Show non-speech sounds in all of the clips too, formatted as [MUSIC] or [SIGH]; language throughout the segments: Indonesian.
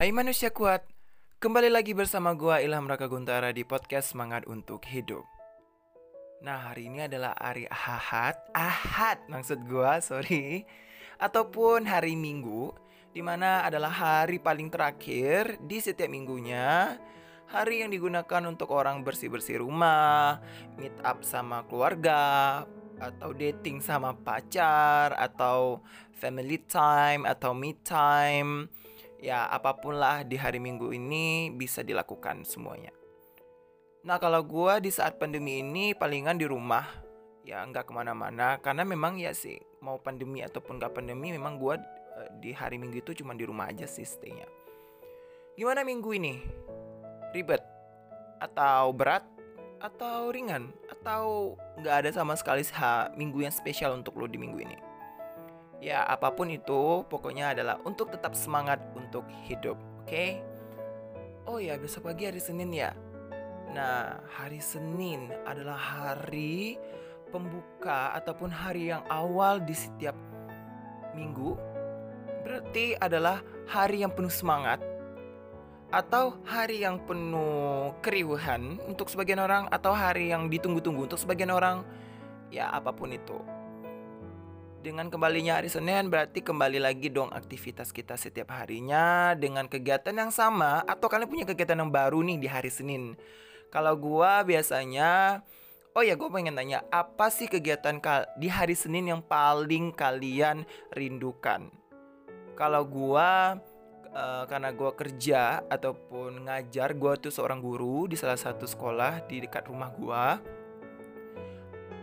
Hai manusia kuat, kembali lagi bersama gua Ilham Raka Guntara di podcast Semangat Untuk Hidup. Nah, hari ini adalah hari Ahad, Ahad maksud gua, [LAUGHS] sorry. Ataupun hari Minggu, di mana adalah hari paling terakhir di setiap minggunya. Hari yang digunakan untuk orang bersih-bersih rumah, meet up sama keluarga, atau dating sama pacar, atau family time, atau me time ya apa pun lah di hari minggu ini bisa dilakukan semuanya. Nah kalau gue di saat pandemi ini palingan di rumah ya nggak ke mana-mana karena memang ya sih mau pandemi ataupun nggak pandemi memang gue uh, di hari minggu itu cuma di rumah aja sih. Gimana minggu ini? Ribet? Atau berat? Atau ringan? Atau nggak ada sama sekali minggu yang spesial untuk lo di minggu ini? Ya, apa pun itu, pokoknya adalah untuk tetap semangat untuk hidup, oke? Okay? Oh ya, besok pagi hari Senin ya. Nah, hari Senin adalah hari pembuka ataupun hari yang awal di setiap minggu. Berarti adalah hari yang penuh semangat atau hari yang penuh keriuhan untuk sebagian orang atau hari yang ditunggu-tunggu untuk sebagian orang. Ya, apa pun itu. Dengan kembalinya hari Senin berarti kembali lagi dong aktivitas kita setiap harinya dengan kegiatan yang sama atau kalian punya kegiatan yang baru nih di hari Senin. Kalau gua biasanya Oh ya, gue pengen tanya, apa sih kegiatan di hari Senin yang paling kalian rindukan? Kalau gua uh, karena gua kerja ataupun ngajar, gua tuh seorang guru di salah satu sekolah di dekat rumah gua.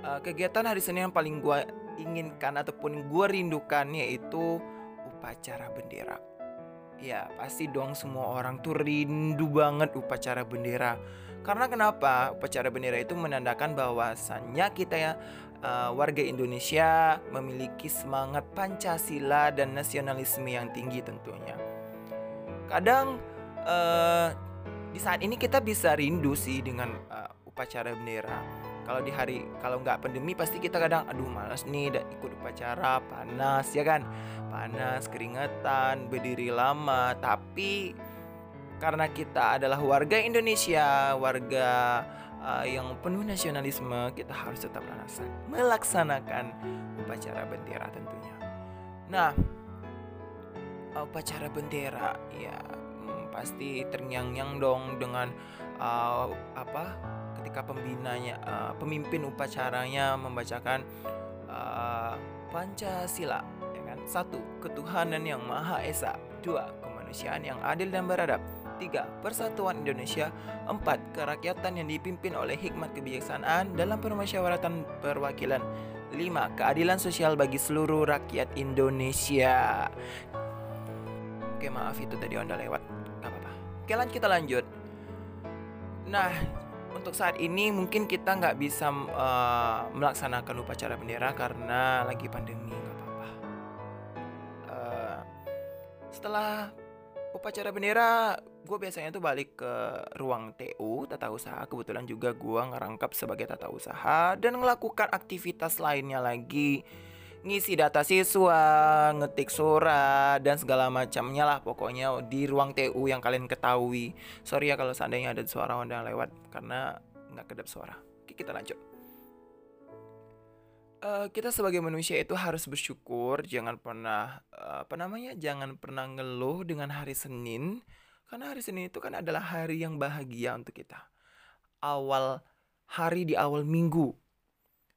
Uh, kegiatan hari Senin yang paling gua inginkan ataupun gue rindukan yaitu upacara bendera. Ya pasti dong semua orang tuh rindu banget upacara bendera. Karena kenapa? Upacara bendera itu menandakan bahwasannya kita ya uh, warga Indonesia memiliki semangat Pancasila dan nasionalisme yang tinggi tentunya. Kadang uh, di saat ini kita bisa rindu sih dengan uh, upacara bendera kalau di hari kalau nggak pandemi pasti kita kadang aduh malas nih dan ikut upacara panas ya kan? Panas keringetan berdiri lama. Tapi karena kita adalah warga Indonesia warga uh, yang penuh nasionalisme kita harus tetap melaksanakan upacara bendera tentunya. Nah upacara bendera ya hmm, pasti terngiang-ngiang dong dengan uh, apa ketika pembinanya uh, pemimpin upacaranya membacakan uh, Pancasila ya kan? Satu ketuhanan yang maha esa. Dua kemanusiaan yang adil dan beradab. Tiga persatuan Indonesia. Empat kerakyatan yang dipimpin oleh hikmat kebijaksanaan dalam permusyawaratan perwakilan. Lima keadilan sosial bagi seluruh rakyat Indonesia. Oke maaf itu tadi onda lewat. Nggak apa-apa. Oke lanjut kita lanjut. Nah untuk saat ini mungkin kita nggak bisa uh, melaksanakan upacara bendera karena lagi pandemi nggak apa-apa. Uh, setelah upacara bendera, gue biasanya tuh balik ke ruang TU tata usaha. Kebetulan juga gue ngerangkap sebagai tata usaha dan melakukan aktivitas lainnya lagi ngisi data siswa, ngetik surat dan segala macamnya lah pokoknya di ruang TU yang kalian ketahui. Sorry ya kalau seandainya ada suara Honda lewat karena nggak kedap suara. Oke, kita lanjut. Uh, kita sebagai manusia itu harus bersyukur, jangan pernah uh, apa namanya, jangan pernah ngeluh dengan hari Senin, karena hari Senin itu kan adalah hari yang bahagia untuk kita. Awal hari di awal minggu,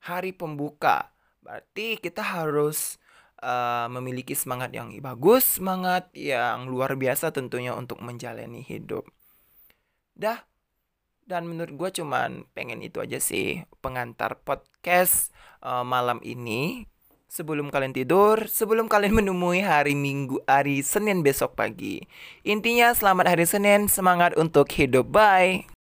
hari pembuka, Berarti kita harus uh, memiliki semangat yang bagus, semangat yang luar biasa tentunya untuk menjalani hidup. Dah, dan menurut gue cuman pengen itu aja sih pengantar podcast uh, malam ini. Sebelum kalian tidur, sebelum kalian [LAUGHS] menemui hari Minggu, hari Senin besok pagi. Intinya selamat hari Senin, semangat untuk hidup. Bye.